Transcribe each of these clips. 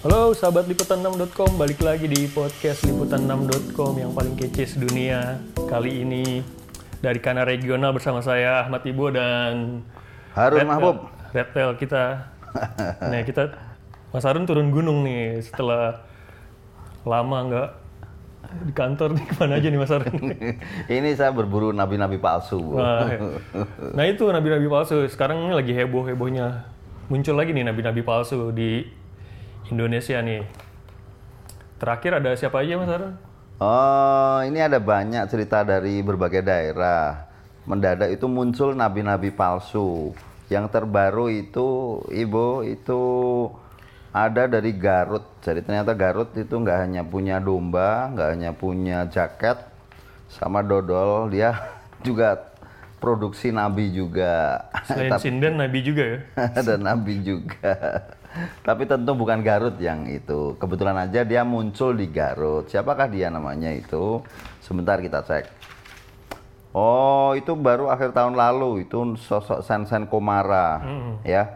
Halo sahabat liputan6.com, balik lagi di podcast liputan6.com yang paling kece sedunia. Kali ini dari Kana Regional bersama saya Ahmad Ibo dan Harun Red Mahbub. Red kita. Nah kita Mas Harun turun gunung nih setelah lama nggak di kantor nih ke mana aja nih Mas Harun? Ini saya berburu nabi-nabi palsu. Nah, nah itu nabi-nabi palsu. Sekarang ini lagi heboh-hebohnya. Muncul lagi nih nabi-nabi palsu di Indonesia nih. Terakhir ada siapa aja Mas Harun? Oh, ini ada banyak cerita dari berbagai daerah. Mendadak itu muncul nabi-nabi palsu. Yang terbaru itu, Ibu, itu ada dari Garut. Jadi ternyata Garut itu nggak hanya punya domba, nggak hanya punya jaket, sama dodol, dia juga produksi nabi juga. Selain sinden, nabi juga ya. ada nabi juga. Tapi tentu bukan Garut yang itu. Kebetulan aja dia muncul di Garut. Siapakah dia namanya itu? Sebentar kita cek. Oh, itu baru akhir tahun lalu. Itu sosok Sensen Komara, ya.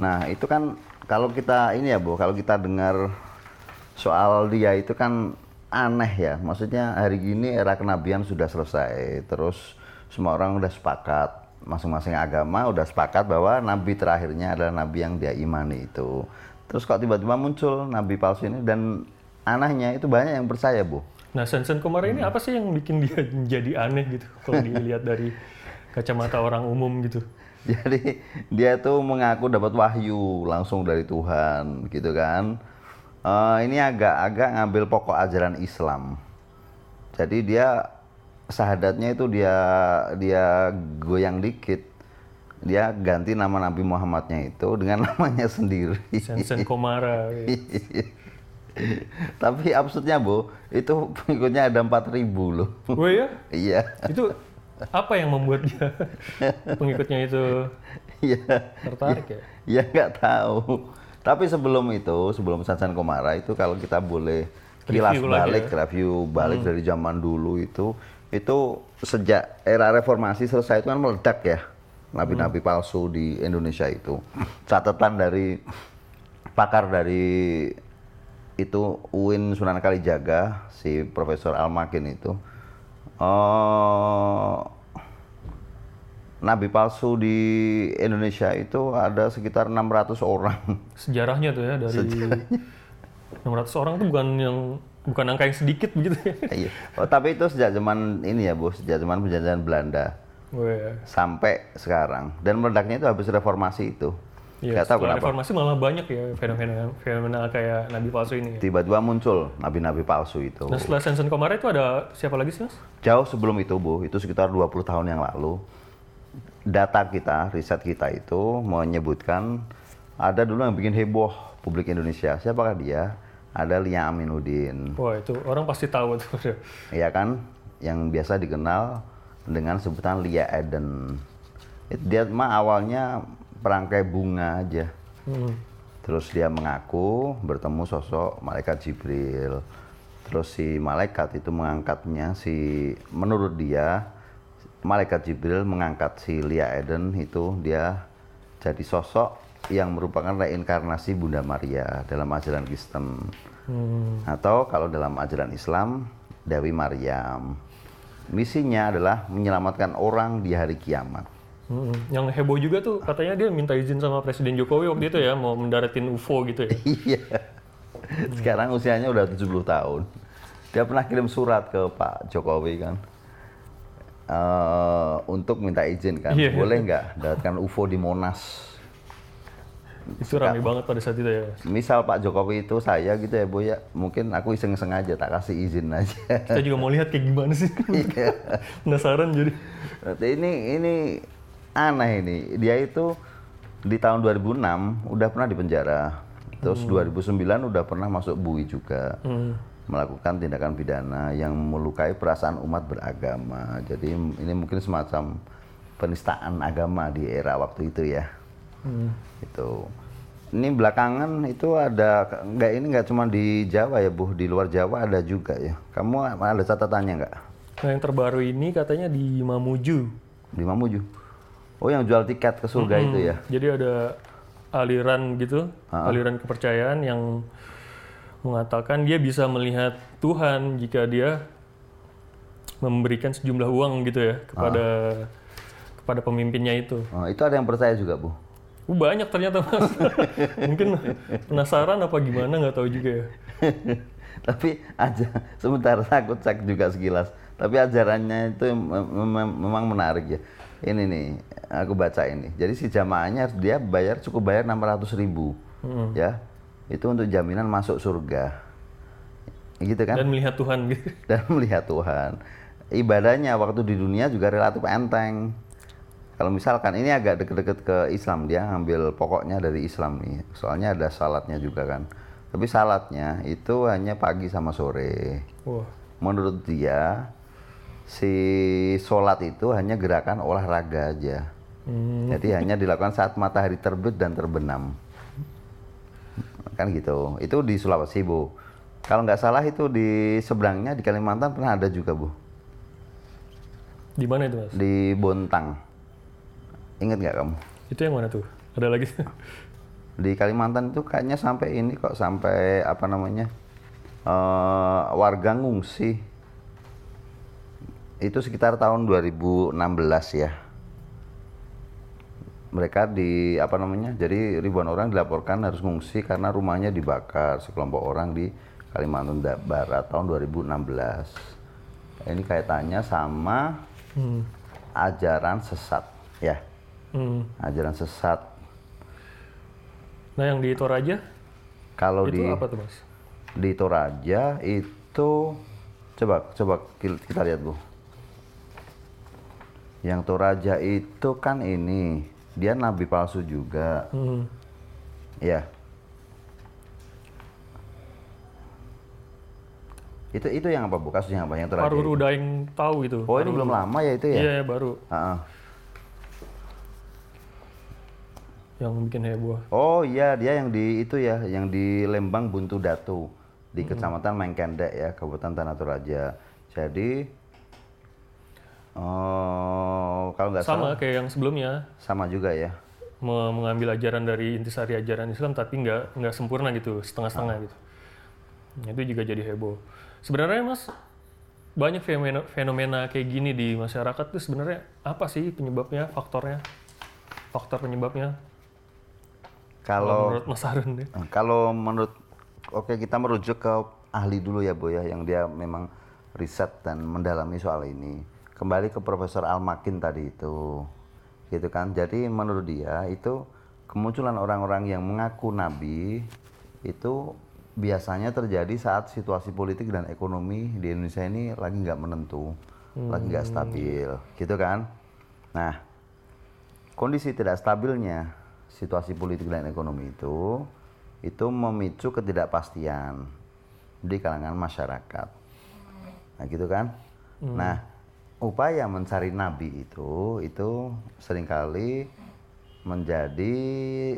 Nah, itu kan kalau kita ini ya, Bu, kalau kita dengar soal dia itu kan aneh ya. Maksudnya hari gini era kenabian sudah selesai. Terus semua orang udah sepakat, masing-masing agama udah sepakat bahwa nabi terakhirnya adalah nabi yang dia imani itu. Terus kok tiba-tiba muncul nabi palsu ini dan anehnya itu banyak yang percaya, Bu. Nah, Sensen Komara ini apa sih yang bikin dia jadi aneh gitu kalau dilihat dari kacamata orang umum gitu? Jadi dia tuh mengaku dapat wahyu langsung dari Tuhan, gitu kan? Eh, ini agak-agak ngambil pokok ajaran Islam. Jadi dia sahadatnya itu dia dia goyang dikit, dia ganti nama Nabi Muhammadnya itu dengan namanya sendiri. Sensen Komara. ya. Tapi absurdnya bu, itu pengikutnya ada 4000 loh. Oh ya? Iya, Itu apa yang membuat dia pengikutnya itu iya. tertarik ya? Ya nggak tahu. Tapi sebelum itu, sebelum Sansan Komara itu kalau kita boleh kilas Review balik, ya. review balik dari zaman dulu itu, itu sejak era reformasi selesai itu kan meledak ya nabi-nabi palsu di Indonesia itu. Catatan dari pakar dari itu UIN Sunan Kalijaga si Profesor Almakin itu oh nabi palsu di Indonesia itu ada sekitar 600 orang. Sejarahnya tuh ya dari 600 orang tuh bukan yang bukan angka yang sedikit begitu ya. Iya. Oh, tapi itu sejak zaman ini ya, Bu, sejak zaman penjajahan Belanda Oh, ya. sampai sekarang. Dan meledaknya itu habis reformasi itu. Iya, tahu kenapa. reformasi malah banyak ya fenomena fenomena kayak nabi palsu ini. ya. Tiba-tiba muncul nabi-nabi palsu itu. Nah setelah Sensen Komara itu ada siapa lagi sih mas? Jauh sebelum itu, Bu, itu sekitar 20 tahun yang lalu. Data kita, riset kita itu menyebutkan ada dulu yang bikin heboh publik Indonesia. Siapakah dia? Ada Lia Aminuddin. Wah itu orang pasti tahu tuh. ya kan yang biasa dikenal dengan sebutan Lia Eden dia mah awalnya perangkai bunga aja Hmm. terus dia mengaku bertemu sosok malaikat Jibril terus si malaikat itu mengangkatnya si menurut dia malaikat Jibril mengangkat si Lia Eden itu dia jadi sosok yang merupakan reinkarnasi Bunda Maria dalam ajaran Kristen Hmm. atau kalau dalam ajaran Islam Dewi Maryam. Misinya adalah menyelamatkan orang di hari kiamat. Hmm. Yang heboh juga tuh katanya dia minta izin sama Presiden Jokowi waktu itu ya mau mendaratin UFO gitu ya. Iya. Sekarang usianya udah 70 tahun. Dia pernah kirim surat ke Pak Jokowi kan. eh, untuk minta izin kan. Iya. Boleh nggak dapatkan UFO di Monas? Itu rame banget pada saat itu ya. Misal Pak Jokowi itu saya gitu ya Bu ya, mungkin aku iseng-iseng aja tak kasih izin aja. Kita juga mau lihat kayak gimana sih. Iya. Penasaran jadi. Berarti ini ini aneh ini. Dia itu di tahun 2006 udah pernah di penjara. Terus 2009 udah pernah masuk bui juga. Hmm. Melakukan tindakan pidana yang melukai perasaan umat beragama. Jadi ini mungkin semacam penistaan agama di era waktu itu ya. Hmm. Itu. Ini belakangan itu ada nggak ini nggak cuma di Jawa ya Bu, di luar Jawa ada juga ya. Kamu ada catatannya nggak? Nah yang terbaru ini katanya di Mamuju. Di Mamuju. Oh yang jual tiket ke surga itu ya? Jadi ada aliran gitu, aliran kepercayaan yang mengatakan dia bisa melihat Tuhan jika dia memberikan sejumlah uang gitu ya kepada kepada pemimpinnya itu. Oh, itu ada yang percaya juga, Bu. Uh, banyak ternyata mas. Mungkin penasaran apa gimana nggak tahu juga ya. Tapi aja sebentar aku cek juga sekilas. Tapi ajarannya itu mem- mem- memang menarik ya. Ini nih, aku baca ini. Jadi si jamaahnya dia bayar cukup bayar 600 ribu, ya. Itu untuk jaminan masuk surga, gitu kan? Dan melihat Tuhan gitu. dan melihat Tuhan. Ibadahnya waktu di dunia juga relatif enteng. Kalau misalkan ini agak deket-deket ke Islam dia ngambil pokoknya dari Islam nih. Soalnya ada salatnya juga kan. Tapi salatnya itu hanya pagi sama sore. Menurut dia si sholat itu hanya gerakan olahraga aja. Jadi hanya dilakukan saat matahari terbit dan terbenam. Kan gitu. Itu di Sulawesi, Bu. Kalau nggak salah itu di seberangnya di Kalimantan pernah ada juga, Bu. di mana itu mas? Di Bontang. Ingat nggak kamu? Itu yang mana tuh? Ada lagi? Di Kalimantan itu kayaknya sampai ini kok sampai apa namanya? eh, warga ngungsi. Itu sekitar tahun 2016 ya. Mereka di apa namanya? Jadi ribuan orang dilaporkan harus ngungsi karena rumahnya dibakar sekelompok orang di Kalimantan Barat tahun 2016. Ini kaitannya sama Hmm. ajaran sesat ya. Hmm. Ajaran sesat. Nah yang di Toraja Kalau itu di apa tuh mas? di Toraja itu coba coba ki- kita lihat bu yang Toraja itu kan ini dia nabi palsu juga Hmm. ya itu itu yang apa bu kasus yang apa yang Toraja Paru itu? Daeng tahu itu. oh ini belum lama ya itu ya Iya baru. Ah, ah. Yang bikin heboh. Oh iya dia yang di itu ya, yang di Lembang Buntu Datu di Kecamatan Mengkendek ya, Kabupaten Tanah Toraja. Jadi oh kalau nggak Sama salah kayak yang sebelumnya sama juga ya. me- mengambil ajaran dari intisari ajaran Islam tapi nggak nggak sempurna gitu setengah-setengah Ah. gitu itu juga jadi heboh sebenarnya mas banyak fenomena, fenomena kayak gini di masyarakat tuh sebenarnya apa sih penyebabnya faktornya faktor penyebabnya Kalau menurut Mas Harun ya? kalau menurut oke kita merujuk ke ahli dulu ya Bu ya, yang dia memang riset dan mendalami soal ini. Kembali ke Profesor Almakin tadi itu, gitu kan. Jadi menurut dia itu kemunculan orang-orang yang mengaku nabi itu biasanya terjadi saat situasi politik dan ekonomi di Indonesia ini lagi nggak menentu, lagi nggak stabil, gitu kan. Nah, kondisi tidak stabilnya situasi politik dan ekonomi itu itu memicu ketidakpastian di kalangan masyarakat. Nah, gitu kan? Nah, upaya mencari nabi itu itu sering kali menjadi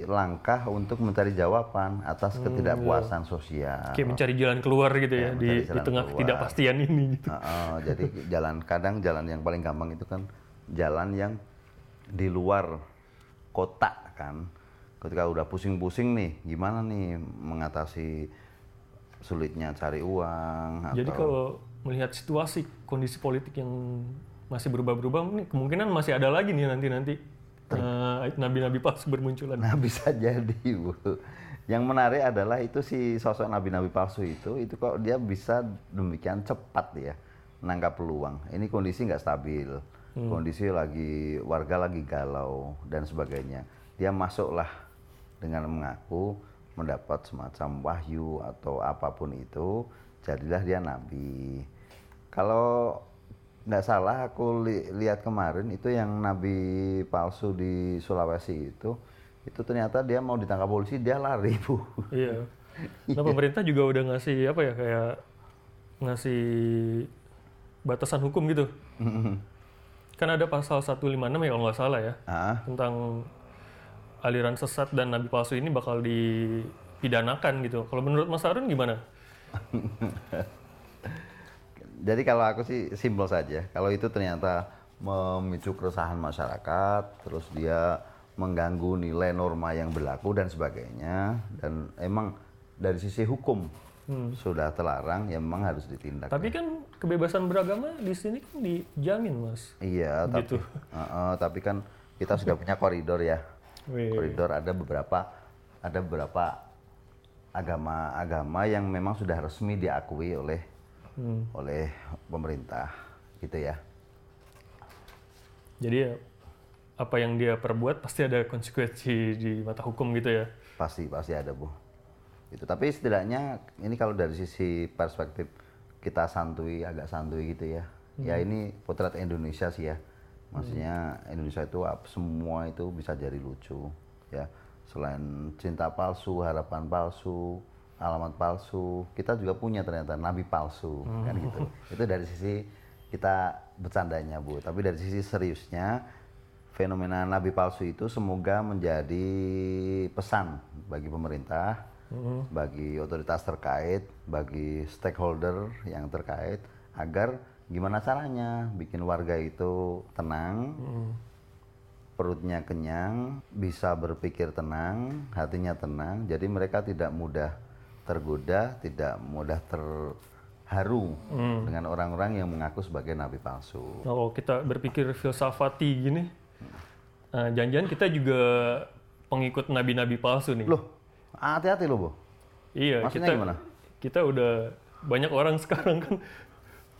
langkah untuk mencari jawaban atas ketidakpuasan sosial. kayak mencari jalan keluar gitu ya, Ya, di, di tengah keluar. ketidakpastian ini gitu Heeh, jadi jalan kadang jalan yang paling gampang itu kan jalan yang di luar kota kan. Ketika udah pusing-pusing nih, gimana nih mengatasi sulitnya cari uang jadi atau kalau melihat situasi kondisi politik yang masih berubah-berubah nih kemungkinan masih ada lagi nih nanti-nanti eh, nabi-nabi palsu bermunculan Nah bisa jadi bu. Yang menarik adalah itu si sosok nabi-nabi palsu itu, itu kok dia bisa demikian cepat ya menangkap peluang. Ini kondisi nggak stabil, kondisi lagi warga lagi galau dan sebagainya. Dia masuklah dengan mengaku mendapat semacam wahyu atau apa pun itu, jadilah dia nabi. Kalau nggak salah aku li- lihat kemarin itu yang nabi palsu di Sulawesi itu itu ternyata dia mau ditangkap polisi dia lari bu Iya. Nah pemerintah juga udah ngasih apa ya kayak ngasih batasan hukum gitu. kan ada pasal 156 ya kalau nggak salah ya ah tentang aliran sesat dan nabi palsu ini bakal dipidanakan gitu. Kalau menurut Mas Harun gimana? jadi kalau aku sih simpel saja kalau itu ternyata memicu keresahan masyarakat terus dia mengganggu nilai norma yang berlaku dan sebagainya dan emang dari sisi hukum sudah terlarang ya memang harus ditindak. Tapi kan kebebasan beragama di sini kan dijamin, Mas. Iya, tapi Gitu. Uh, uh, tapi kan kita sudah punya koridor ya. Wih. Koridor ada beberapa ada beberapa agama-agama yang memang sudah resmi diakui oleh Hmm. oleh pemerintah gitu ya. Jadi ya apa yang dia perbuat pasti ada konsekuensi di mata hukum gitu ya. Pasti pasti ada bu. Itu tapi setidaknya ini kalau dari sisi perspektif kita santuy agak santuy gitu ya. Ya ini potret Indonesia sih ya. Maksudnya Indonesia itu semua itu bisa jadi lucu ya. Selain cinta palsu, harapan palsu, alamat palsu, kita juga punya ternyata nabi palsu kan gitu. Itu dari sisi kita bercandanya bu. Tapi dari sisi seriusnya fenomena nabi palsu itu semoga menjadi pesan bagi pemerintah, bagi otoritas terkait, bagi stakeholder yang terkait agar gimana caranya bikin warga itu tenang, perutnya kenyang, bisa berpikir tenang, hatinya tenang, jadi mereka tidak mudah tergoda, tidak mudah terharu dengan orang-orang yang mengaku sebagai nabi palsu. Kalau kita berpikir filsafati gini, eh, jangan-jangan kita juga pengikut nabi-nabi palsu nih. Loh, hati-hati loh, Bu. iya, maksudnya kita gimana? kita udah banyak orang sekarang kan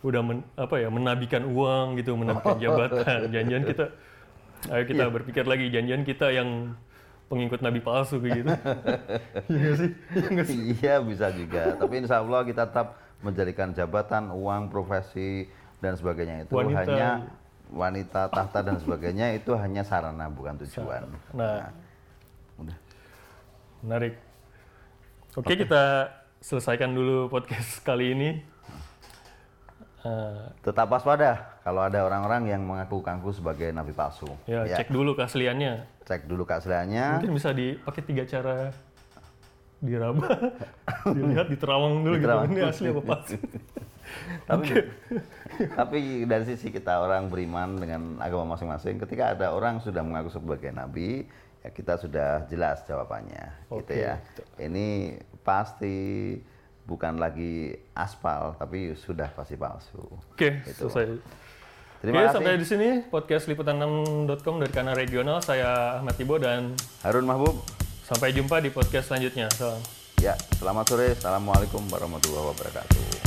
udah men- apa ya menabikan uang gitu, menabikan jabatan. Jangan-jangan kita ayo kita berpikir lagi, jangan-jangan kita yang pengikut nabi palsu kayak gitu. Iya sih? Iya sih? Iya bisa juga. Tapi insya Allah kita tetap menjadikan jabatan, uang, profesi dan sebagainya itu Wanita. hanya wanita, tahta dan sebagainya itu hanya sarana bukan tujuan. Nah, Udah. menarik. Oke, kita selesaikan dulu podcast kali ini. Eh, Tetap waspada kalau ada orang-orang yang mengaku-ngaku sebagai nabi palsu. ya, cek dulu keasliannya. Cek dulu keasliannya. Mungkin bisa dipakai tiga cara diraba, dilihat, diterawang dulu Diterawang. gitu. Ini asli apa palsu? tapi tapi dari sisi kita orang beriman dengan agama masing-masing ketika ada orang sudah mengaku sebagai nabi ya kita sudah jelas jawabannya gitu Oke, ya ini pasti bukan lagi aspal tapi sudah pasti palsu Oke, selesai. terima Oke, kasih sampai di sini podcast liputan6.com dari kanal regional. Saya Ahmad Ibo dan Harun Mahbub sampai jumpa di podcast selanjutnya. Salam. ya selamat sore assalamualaikum warahmatullahi wabarakatuh